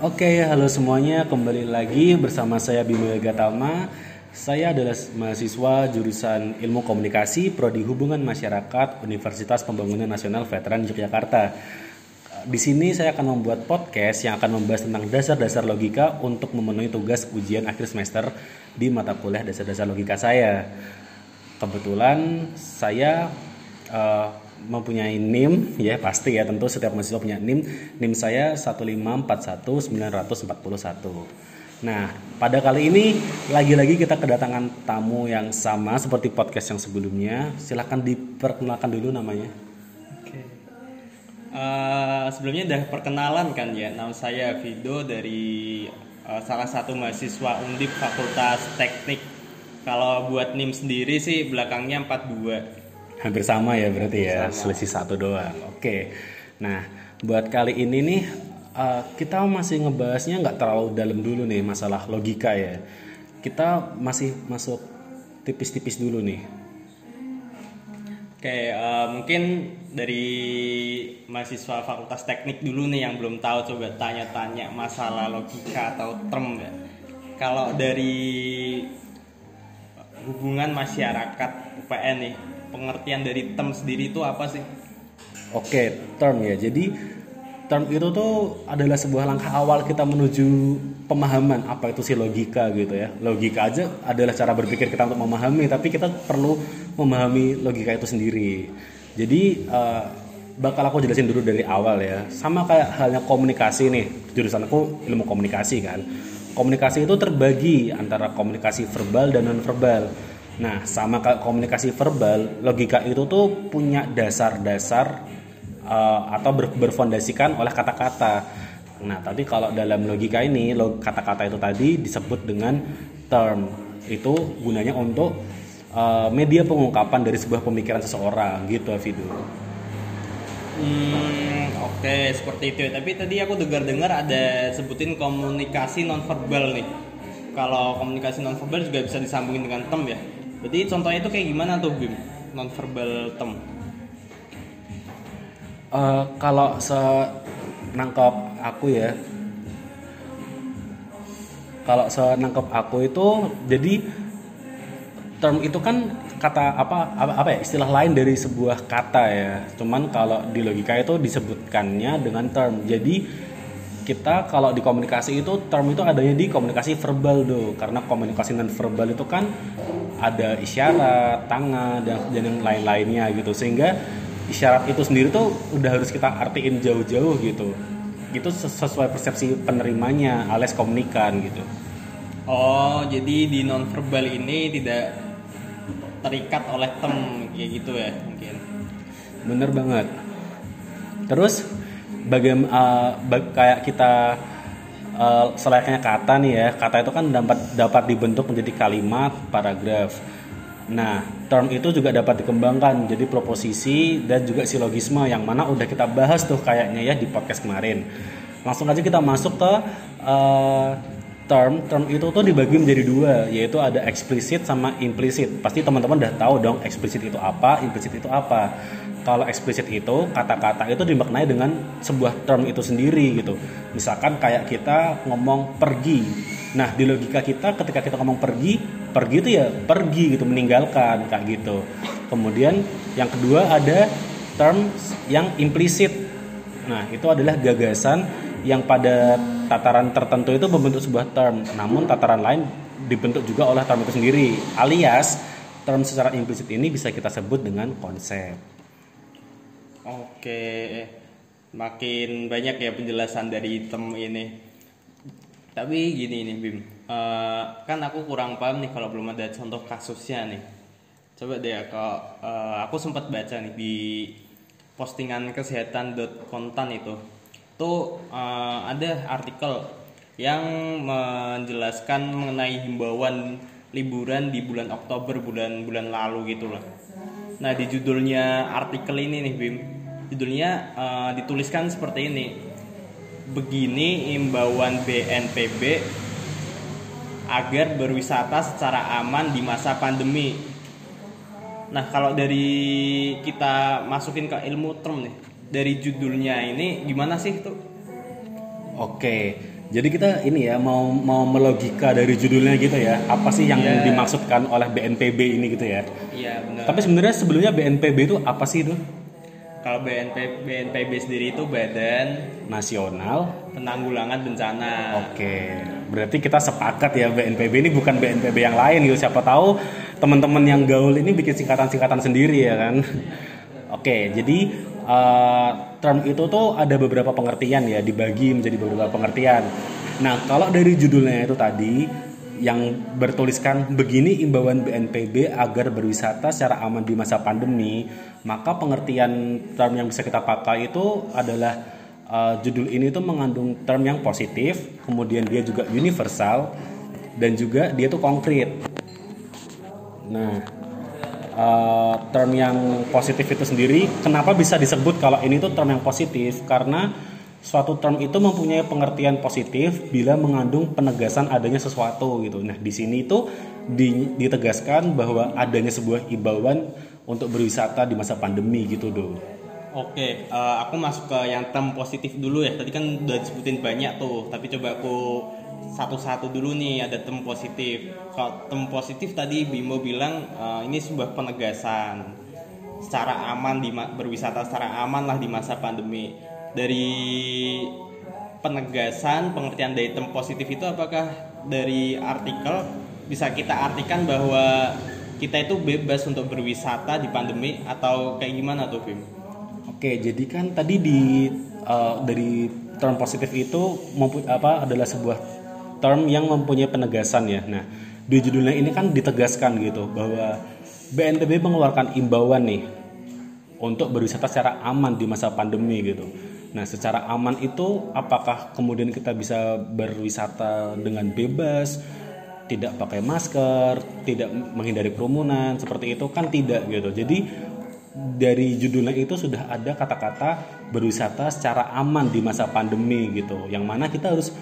Oke, halo semuanya. Kembali lagi bersama saya Bimo Gatama. Saya adalah mahasiswa jurusan Ilmu Komunikasi Prodi Hubungan Masyarakat Universitas Pembangunan Nasional Veteran Yogyakarta. Di sini saya akan membuat podcast yang akan membahas tentang dasar-dasar logika untuk memenuhi tugas ujian akhir semester di mata kuliah dasar-dasar logika saya. Kebetulan saya uh, mempunyai NIM ya pasti ya tentu setiap mahasiswa punya NIM. NIM saya 1541941 nah pada kali ini lagi-lagi kita kedatangan tamu yang sama seperti podcast yang sebelumnya. Silahkan diperkenalkan dulu namanya. Uh, sebelumnya udah perkenalan kan ya? Nama saya Vido dari uh, salah satu mahasiswa Undip Fakultas Teknik. Kalau buat NIM sendiri sih belakangnya 42 hampir sama ya berarti ya sama. selisih satu doang. Oke. Nah buat kali ini nih uh, kita masih ngebahasnya nggak terlalu dalam dulu nih masalah logika ya. Kita masih masuk tipis-tipis dulu nih. Oke uh, mungkin dari mahasiswa fakultas teknik dulu nih yang belum tahu coba tanya-tanya masalah logika atau term ya. Kalau dari hubungan masyarakat UPN nih pengertian dari term sendiri itu apa sih? Oke, term ya. Jadi term itu tuh adalah sebuah langkah awal kita menuju pemahaman apa itu sih logika gitu ya. Logika aja adalah cara berpikir kita untuk memahami, tapi kita perlu memahami logika itu sendiri. Jadi uh, bakal aku jelasin dulu dari awal ya. Sama kayak halnya komunikasi nih. Jurusan aku ilmu komunikasi kan. Komunikasi itu terbagi antara komunikasi verbal dan non verbal Nah, sama kayak komunikasi verbal, logika itu tuh punya dasar-dasar uh, atau ber berfondasikan oleh kata-kata. Nah, tapi kalau dalam logika ini, kata-kata itu tadi disebut dengan term. Itu gunanya untuk uh, media pengungkapan dari sebuah pemikiran seseorang, gitu, Vidu. Hmm, oke, okay, seperti itu. Tapi tadi aku dengar-dengar ada sebutin komunikasi nonverbal nih. Kalau komunikasi nonverbal juga bisa disambungin dengan term ya. Berarti contohnya itu kayak gimana tuh Bim? Non-verbal term. Uh, kalau senangkap aku ya kalau senangkap aku itu jadi term itu kan kata apa, apa apa ya istilah lain dari sebuah kata ya cuman kalau di logika itu disebutkannya dengan term jadi kita kalau di komunikasi itu term itu adanya di komunikasi verbal do karena komunikasi non verbal itu kan ada isyarat tangan dan dan yang lain-lainnya gitu. Sehingga isyarat itu sendiri tuh udah harus kita artiin jauh-jauh gitu. Itu sesuai persepsi penerimanya alias komunikan gitu. Oh jadi di non verbal ini tidak terikat oleh tem kayak gitu ya mungkin. Bener banget. Terus bagaimana uh, kayak kita uh, selayaknya kata nih ya. Kata itu kan dapat dapat dibentuk menjadi kalimat paragraf. Nah term itu juga dapat dikembangkan jadi proposisi dan juga silogisme yang mana udah kita bahas tuh kayaknya ya di podcast kemarin. Langsung aja kita masuk ke uh, term term itu tuh dibagi menjadi dua yaitu ada eksplisit sama implisit pasti teman-teman udah tahu dong eksplisit itu apa implisit itu apa. Kalau eksplisit itu kata-kata itu dimaknai dengan sebuah term itu sendiri gitu. Misalkan kayak kita ngomong pergi. Nah di logika kita ketika kita ngomong pergi pergi itu ya pergi gitu meninggalkan kayak gitu. Kemudian yang kedua ada term yang implisit nah itu adalah gagasan yang pada tataran tertentu itu membentuk sebuah term namun tataran lain dibentuk juga oleh term itu sendiri alias term secara implisit ini bisa kita sebut dengan konsep Oke, makin banyak ya penjelasan dari tem ini. Tapi gini nih Bim, uh, kan aku kurang paham nih kalau belum ada contoh kasusnya nih. Coba deh kalau uh, aku sempat baca nih di postingan kesehatan.kontan itu, tuh uh, ada artikel yang menjelaskan mengenai himbauan liburan di bulan Oktober bulan-bulan lalu gitu lah. Nah di judulnya artikel ini nih Bim, judulnya uh, dituliskan seperti ini. Begini imbauan BNPB agar berwisata secara aman di masa pandemi. Nah kalau dari kita masukin ke ilmu term nih dari judulnya ini gimana sih tuh oke Jadi kita ini ya mau mau melogika dari judulnya gitu ya. Apa sih yang Iya. dimaksudkan oleh BNPB ini gitu ya? Iya benar. Tapi sebenarnya sebelumnya BNPB itu apa sih itu? Kalau BNP, BNPB sendiri itu Badan Nasional. Penanggulangan Bencana. Oke. Berarti kita sepakat ya BNPB ini bukan BNPB yang lain gitu. Siapa tahu teman-teman yang gaul ini bikin singkatan-singkatan sendiri ya kan. Oke, jadi eh, term itu tuh ada beberapa pengertian ya, dibagi menjadi beberapa pengertian. Nah, kalau dari judulnya itu tadi yang bertuliskan begini imbauan BNPB agar berwisata secara aman di masa pandemi, maka pengertian term yang bisa kita pakai itu adalah eh, judul ini tuh mengandung term yang positif, kemudian dia juga universal dan juga dia tuh konkret. Nah, eh, term yang positif itu sendiri, kenapa bisa disebut kalau ini tuh term yang positif? Karena suatu term itu mempunyai pengertian positif bila mengandung penegasan adanya sesuatu gitu. Nah, di sini itu di- ditegaskan bahwa adanya sebuah imbauan untuk berwisata di masa pandemi gitu, Do. Oke, eh, aku masuk ke yang term positif dulu ya. Tadi kan udah disebutin banyak tuh, tapi coba aku satu-satu dulu nih ada term positif. Kalau term positif tadi Bimo bilang eh, ini sebuah penegasan secara aman di berwisata secara aman lah di masa pandemi. Dari penegasan pengertian dari term positif itu apakah dari artikel bisa kita artikan bahwa kita itu bebas untuk berwisata di pandemi atau kayak gimana tuh Bim? Oke, jadi kan tadi di eh, dari term positif itu apa adalah sebuah term yang mempunyai penegasan ya. Nah, di judulnya ini kan ditegaskan gitu bahwa BNPB mengeluarkan imbauan nih untuk berwisata secara aman di masa pandemi gitu. Nah, secara aman itu apakah kemudian kita bisa berwisata dengan bebas, tidak pakai masker, tidak menghindari kerumunan, seperti itu kan tidak gitu. Jadi dari judulnya itu sudah ada kata-kata berwisata secara aman di masa pandemi gitu. Yang mana kita harus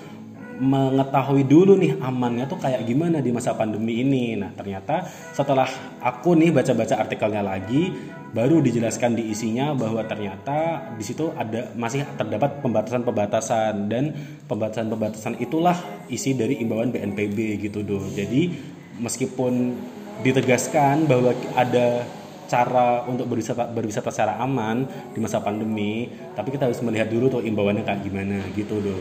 mengetahui dulu nih amannya tuh kayak gimana di masa pandemi ini. Nah, ternyata setelah aku nih baca-baca artikelnya lagi, baru dijelaskan di isinya bahwa ternyata di situ ada masih terdapat pembatasan-pembatasan dan pembatasan-pembatasan itulah isi dari imbauan BNPB gitu doh. Jadi meskipun ditegaskan bahwa ada cara untuk berwisata berwisata secara aman di masa pandemi, tapi kita harus melihat dulu tuh imbauannya kayak gimana gitu doh.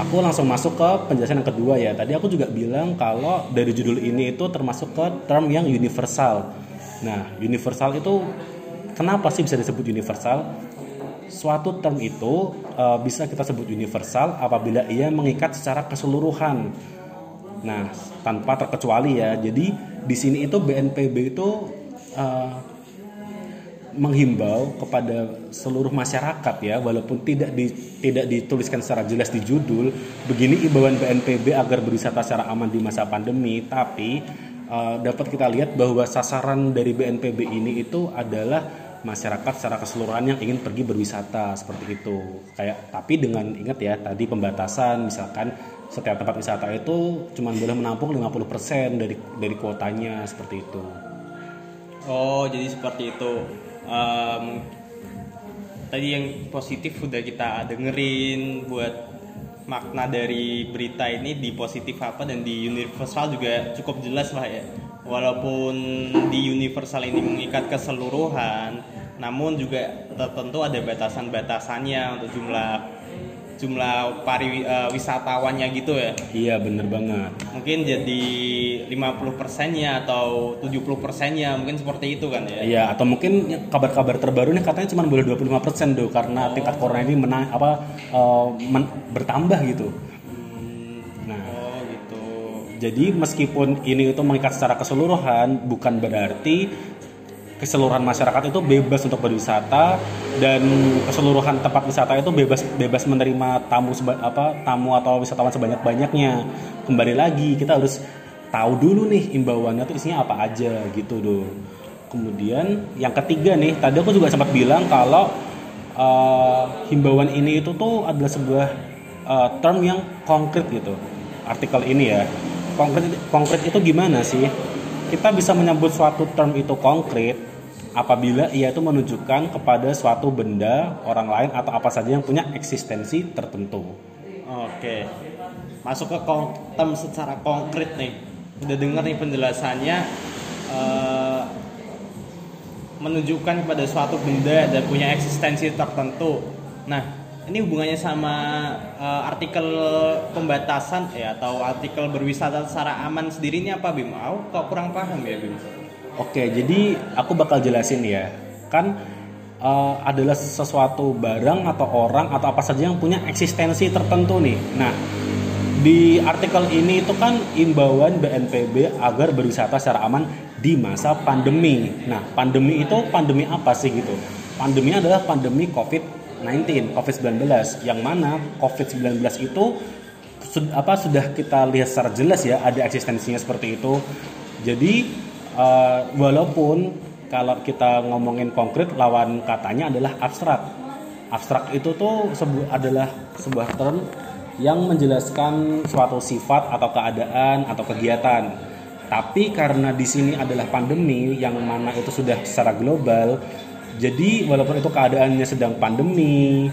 Aku langsung masuk ke penjelasan yang kedua ya. Tadi aku juga bilang kalau dari judul ini itu termasuk ke term yang universal. Nah, universal itu kenapa sih bisa disebut universal? Suatu term itu eh, bisa kita sebut universal apabila ia mengikat secara keseluruhan. Nah, tanpa terkecuali ya. Jadi di sini itu BNPB itu eh, menghimbau kepada seluruh masyarakat ya walaupun tidak di, tidak dituliskan secara jelas di judul begini imbauan BNPB agar berwisata secara aman di masa pandemi. Tapi eh, dapat kita lihat bahwa sasaran dari BNPB ini itu adalah masyarakat secara keseluruhan yang ingin pergi berwisata seperti itu. Kayak tapi dengan ingat ya tadi pembatasan misalkan setiap tempat wisata itu cuma boleh menampung 50% dari dari kuotanya seperti itu. Oh, jadi seperti itu. Em, tadi yang positif udah kita dengerin buat makna dari berita ini di positif apa dan di universal juga cukup jelas lah ya. Walaupun di universal ini mengikat keseluruhan, namun juga tertentu ada batasan-batasannya untuk jumlah jumlah pari eh, wisatawannya gitu ya. iya bener banget Mungkin jadi 50 persennya atau 70 persennya mungkin seperti itu kan ya. Iya, atau mungkin kabar-kabar terbaru nih katanya cuma boleh 25% do karena tingkat corona ini menang apa eh, men- bertambah gitu. Nah, Oh gitu. jadi meskipun ini itu mengikat secara keseluruhan bukan berarti keseluruhan masyarakat itu bebas untuk berwisata dan keseluruhan tempat wisata itu bebas bebas menerima tamu seba, apa tamu atau wisatawan sebanyak-banyaknya. Kembali lagi kita harus tahu dulu nih imbauannya tuh isinya apa aja gitu doh. Kemudian yang ketiga nih, tadi aku juga sempat bilang kalau eh, himbauan ini itu tuh adalah sebuah eh, term yang konkret gitu. Artikel ini ya. Konkret konkret itu gimana sih? Kita bisa menyebut suatu term itu konkret apabila ia itu menunjukkan kepada suatu benda, orang lain atau apa saja yang punya eksistensi tertentu. Oke. Masuk ke term secara konkret nih. Udah dengar nih penjelasannya uh, menunjukkan kepada suatu benda dan punya eksistensi tertentu. Nah, ini hubungannya sama uh, artikel pembatasan ya atau artikel berwisata secara aman sendiri ini apa Bim? Aku kok kurang paham ya Bim. Oke, jadi aku bakal jelasin ya. Kan uh, adalah sesuatu barang atau orang atau apa saja yang punya eksistensi tertentu nih. Nah, di artikel ini itu kan imbauan BNPB agar berwisata secara aman di masa pandemi. Nah, pandemi itu pandemi apa sih gitu? Pandemi adalah pandemi COVID-19, COVID-19 yang mana COVID-19 itu apa sudah kita lihat secara jelas ya ada eksistensinya seperti itu. Jadi uh, walaupun kalau kita ngomongin konkret lawan katanya adalah abstrak. Abstrak itu tuh sebu adalah sebuah term yang menjelaskan suatu sifat atau keadaan atau kegiatan. Tapi karena di sini adalah pandemi yang mana itu sudah secara global jadi walaupun itu keadaannya sedang pandemi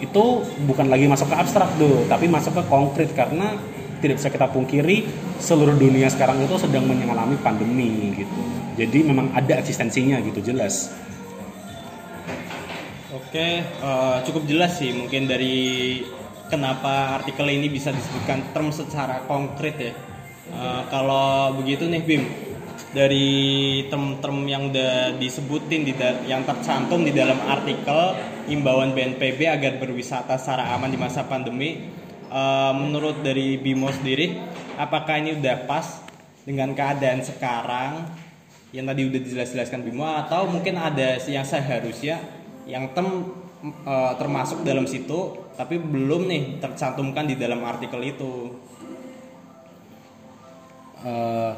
itu bukan lagi masuk ke abstrak tuh tapi masuk ke konkret karena tidak bisa kita pungkiri seluruh dunia sekarang itu sedang mengalami pandemi gitu. Jadi memang ada eksistensinya gitu jelas. Oke, uh, cukup jelas sih mungkin dari kenapa artikel ini bisa disebutkan term secara konkret ya. Uh, kalau begitu nih Bim, dari term-term yang udah disebutin di yang tercantum di dalam artikel imbauan BNPB agar berwisata secara aman di masa pandemi uh, menurut dari Bimo sendiri apakah ini udah pas dengan keadaan sekarang? Yang tadi udah dijelas-jelaskan Bimo atau mungkin ada yang seharusnya yang tem uh, termasuk dalam situ tapi belum nih tercantumkan di dalam artikel itu? Uh,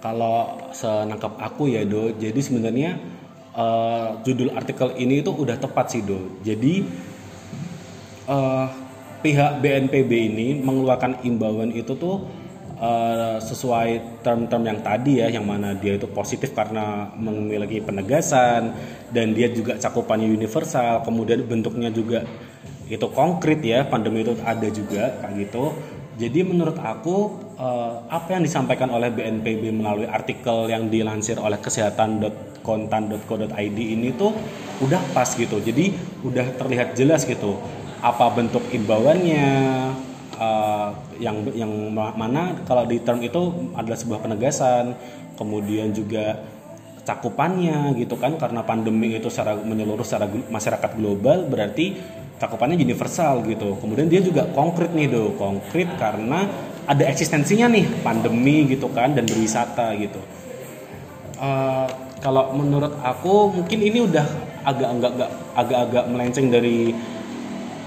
kalau senangkap aku ya do. Jadi sebenarnya uh, judul artikel ini itu udah tepat sih do. Jadi uh, pihak BNPB ini mengeluarkan imbauan itu tuh uh, sesuai term-term yang tadi ya yang mana dia itu positif karena memiliki penegasan dan dia juga cakupannya universal. Kemudian bentuknya juga itu konkret ya pandemi itu ada juga kayak gitu. Jadi menurut aku uh, apa yang disampaikan oleh BNPB melalui artikel yang dilansir oleh kesehatan.kontan.co.id ini tuh udah pas gitu. Jadi udah terlihat jelas gitu apa bentuk imbauannya uh, yang yang mana kalau di term itu adalah sebuah penegasan kemudian juga cakupannya gitu kan karena pandemi itu secara menyeluruh secara masyarakat global berarti cakupannya universal gitu. Kemudian dia juga konkret nih do konkret karena ada eksistensinya nih pandemi gitu kan dan berwisata gitu. Uh, kalau menurut aku mungkin ini udah agak agak agak-agak melenceng dari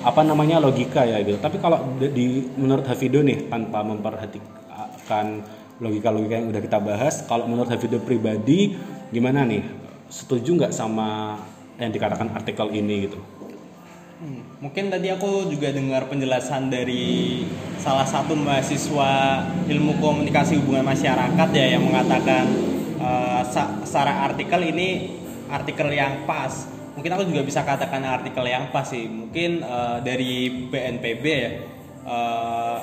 apa namanya logika ya gitu. Tapi kalau di menurut Hafido nih tanpa memperhatikan logika-logika yang udah kita bahas, kalau menurut Hafido pribadi gimana nih? Setuju nggak sama yang dikatakan artikel ini gitu? Hmm, mungkin tadi aku juga dengar penjelasan dari salah satu mahasiswa ilmu komunikasi hubungan masyarakat ya yang mengatakan uh, secara artikel ini artikel yang pas mungkin aku juga bisa katakan artikel yang pas sih. Mungkin uh, dari BNPB ya uh,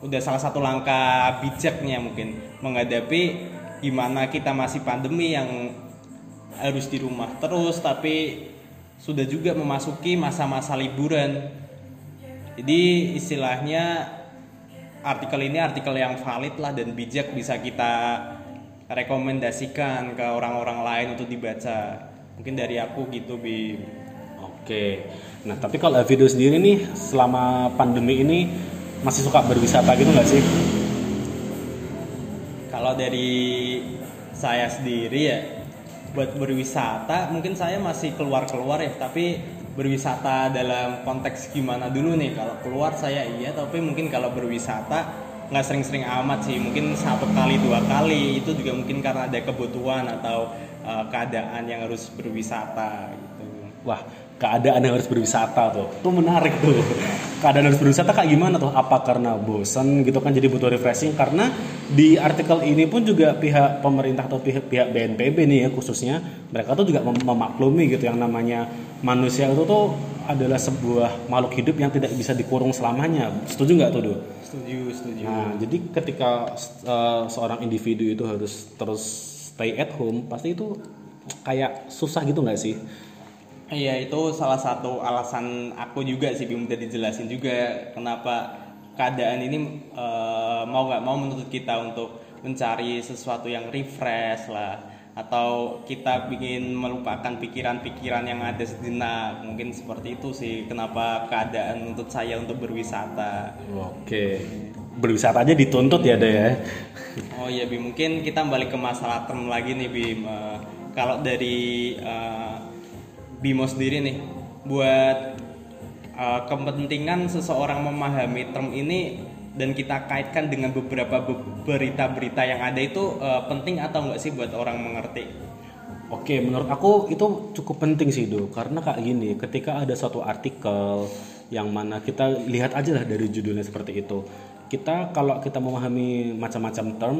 udah salah satu langkah bijaknya mungkin menghadapi gimana kita masih pandemi yang harus di rumah terus tapi sudah juga memasuki masa-masa liburan. Jadi istilahnya artikel ini artikel yang valid lah dan bijak bisa kita rekomendasikan ke orang-orang lain untuk dibaca mungkin dari aku gitu bi oke. Nah tapi kalau video sendiri nih selama pandemi ini masih suka berwisata gitu nggak sih? Kalau dari saya sendiri ya buat berwisata mungkin saya masih keluar-keluar ya tapi berwisata dalam konteks gimana dulu nih? Kalau keluar saya iya tapi mungkin kalau berwisata nggak sering-sering amat sih. Mungkin satu kali dua kali itu juga mungkin karena ada kebutuhan atau uh, keadaan yang harus berwisata gitu. Wah, keadaan yang harus berwisata tuh. Tuh menarik tuh. Keadaan harus berwisata kayak gimana tuh? Apa karena bosan gitu kan jadi butuh refreshing karena di artikel ini pun juga pihak pemerintah atau pihak pihak BNPB nih ya khususnya mereka tuh juga mem memaklumi gitu yang namanya manusia itu tuh adalah sebuah makhluk hidup yang tidak bisa dikurung selamanya. Setuju nggak tuh, Do? Setuju, setuju. Nah, jadi ketika uh, seorang individu itu harus terus stay at home, pasti itu kayak susah gitu nggak sih? Iya, itu salah satu alasan aku juga sih, Bim, udah dijelasin juga kenapa keadaan ini uh, mau nggak mau menuntut kita untuk mencari sesuatu yang refresh lah. Atau kita ingin melupakan pikiran-pikiran yang ada sejenak. Mungkin seperti itu sih kenapa keadaan untuk saya untuk berwisata. Oke berwisata aja dituntut ya deh ya oh iya Bim mungkin kita balik ke masalah term lagi nih Bim uh, kalau dari uh, Bimo sendiri nih buat uh, kepentingan seseorang memahami term ini dan kita kaitkan dengan beberapa berita-berita yang ada itu uh, penting atau enggak sih buat orang mengerti? Oke, menurut aku itu cukup penting sih, Do. Karena kayak gini, ketika ada suatu artikel yang mana kita lihat aja lah dari judulnya seperti itu. Kita kalau kita memahami macam-macam term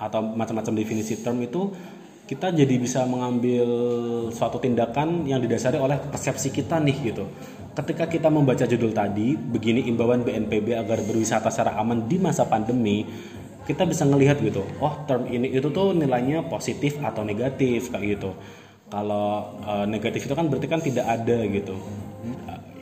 atau macam-macam definisi term itu kita jadi bisa mengambil suatu tindakan yang didasari oleh persepsi kita nih gitu ketika kita membaca judul tadi, begini imbauan BNPB agar berwisata secara aman di masa pandemi, kita bisa ngelihat gitu, oh term ini itu tuh nilainya positif atau negatif kayak gitu. Kalau uh, negatif itu kan berarti kan tidak ada gitu.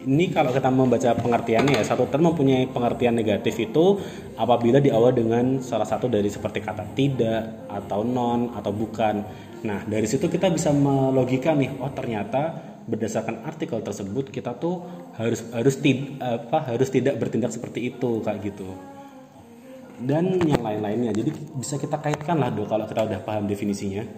Ini kalau kita membaca pengertiannya ya, satu term mempunyai pengertian negatif itu apabila diawali dengan salah satu dari seperti kata tidak atau non atau bukan. Nah, dari situ kita bisa melogika nih, oh ternyata berdasarkan artikel tersebut kita tuh harus harus tid, apa harus tidak bertindak seperti itu kayak gitu dan yang lain-lainnya jadi bisa kita kaitkan lah dong kalau kita udah paham definisinya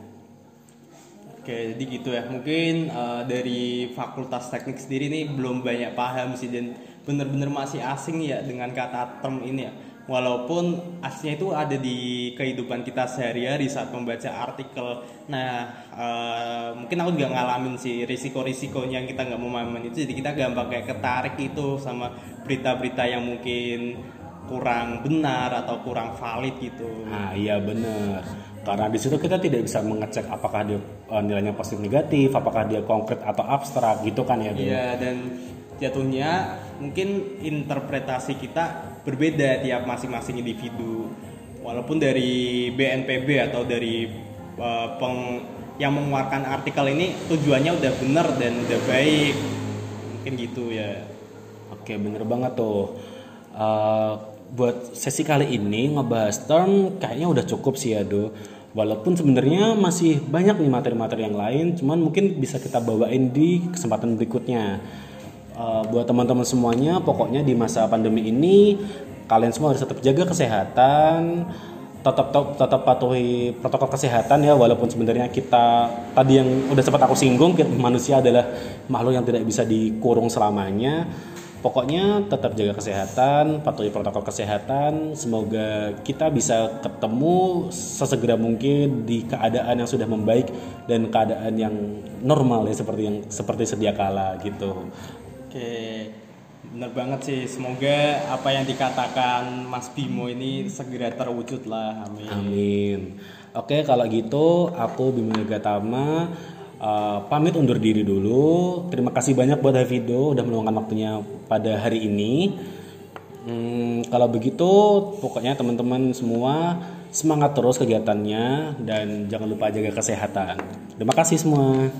oke jadi gitu ya mungkin uh, dari fakultas teknik sendiri nih belum banyak paham sih dan bener-bener masih asing ya dengan kata term ini ya walaupun aslinya itu ada di kehidupan kita sehari-hari saat membaca artikel. Nah, uh, mungkin aku juga ngalamin sih risiko-risikonya yang kita nggak memahami itu, jadi kita gampang kayak ketarik itu sama berita-berita yang mungkin kurang benar atau kurang valid gitu. Nah, iya benar. Karena di situ kita tidak bisa mengecek apakah dia uh, nilainya positif negatif, apakah dia konkret atau abstrak gitu kan ya. Iya dan jatuhnya mungkin interpretasi kita berbeda tiap masing-masing individu. Walaupun dari BNPB atau dari uh, peng yang mengeluarkan artikel ini tujuannya udah benar dan udah baik. Mungkin gitu ya. Oke bener banget tuh. Uh, buat sesi kali ini ngebahas term kayaknya udah cukup sih ya do walaupun sebenarnya masih banyak nih materi-materi yang lain cuman mungkin bisa kita bawain di kesempatan berikutnya. Uh, buat teman-teman semuanya pokoknya di masa pandemi ini kalian semua harus tetap jaga kesehatan tetap tetap, tetap patuhi protokol kesehatan ya. Walaupun sebenarnya kita tadi yang udah sempat aku singgung manusia adalah makhluk yang tidak bisa dikurung selamanya pokoknya tetap jaga kesehatan patuhi protokol kesehatan semoga kita bisa ketemu sesegera mungkin di keadaan yang sudah membaik dan keadaan yang normal ya seperti yang seperti sedia kala gitu Oke, benar banget sih. Semoga apa yang dikatakan Mas Bimo ini segera terwujud lah. Amin. Amin. Oke, kalau gitu aku Bimo Gatama uh, pamit undur diri dulu. Terima kasih banyak buat Davido udah meluangkan waktunya pada hari ini. Hmm, kalau begitu, pokoknya teman-teman semua semangat terus kegiatannya dan jangan lupa jaga kesehatan. Terima kasih semua.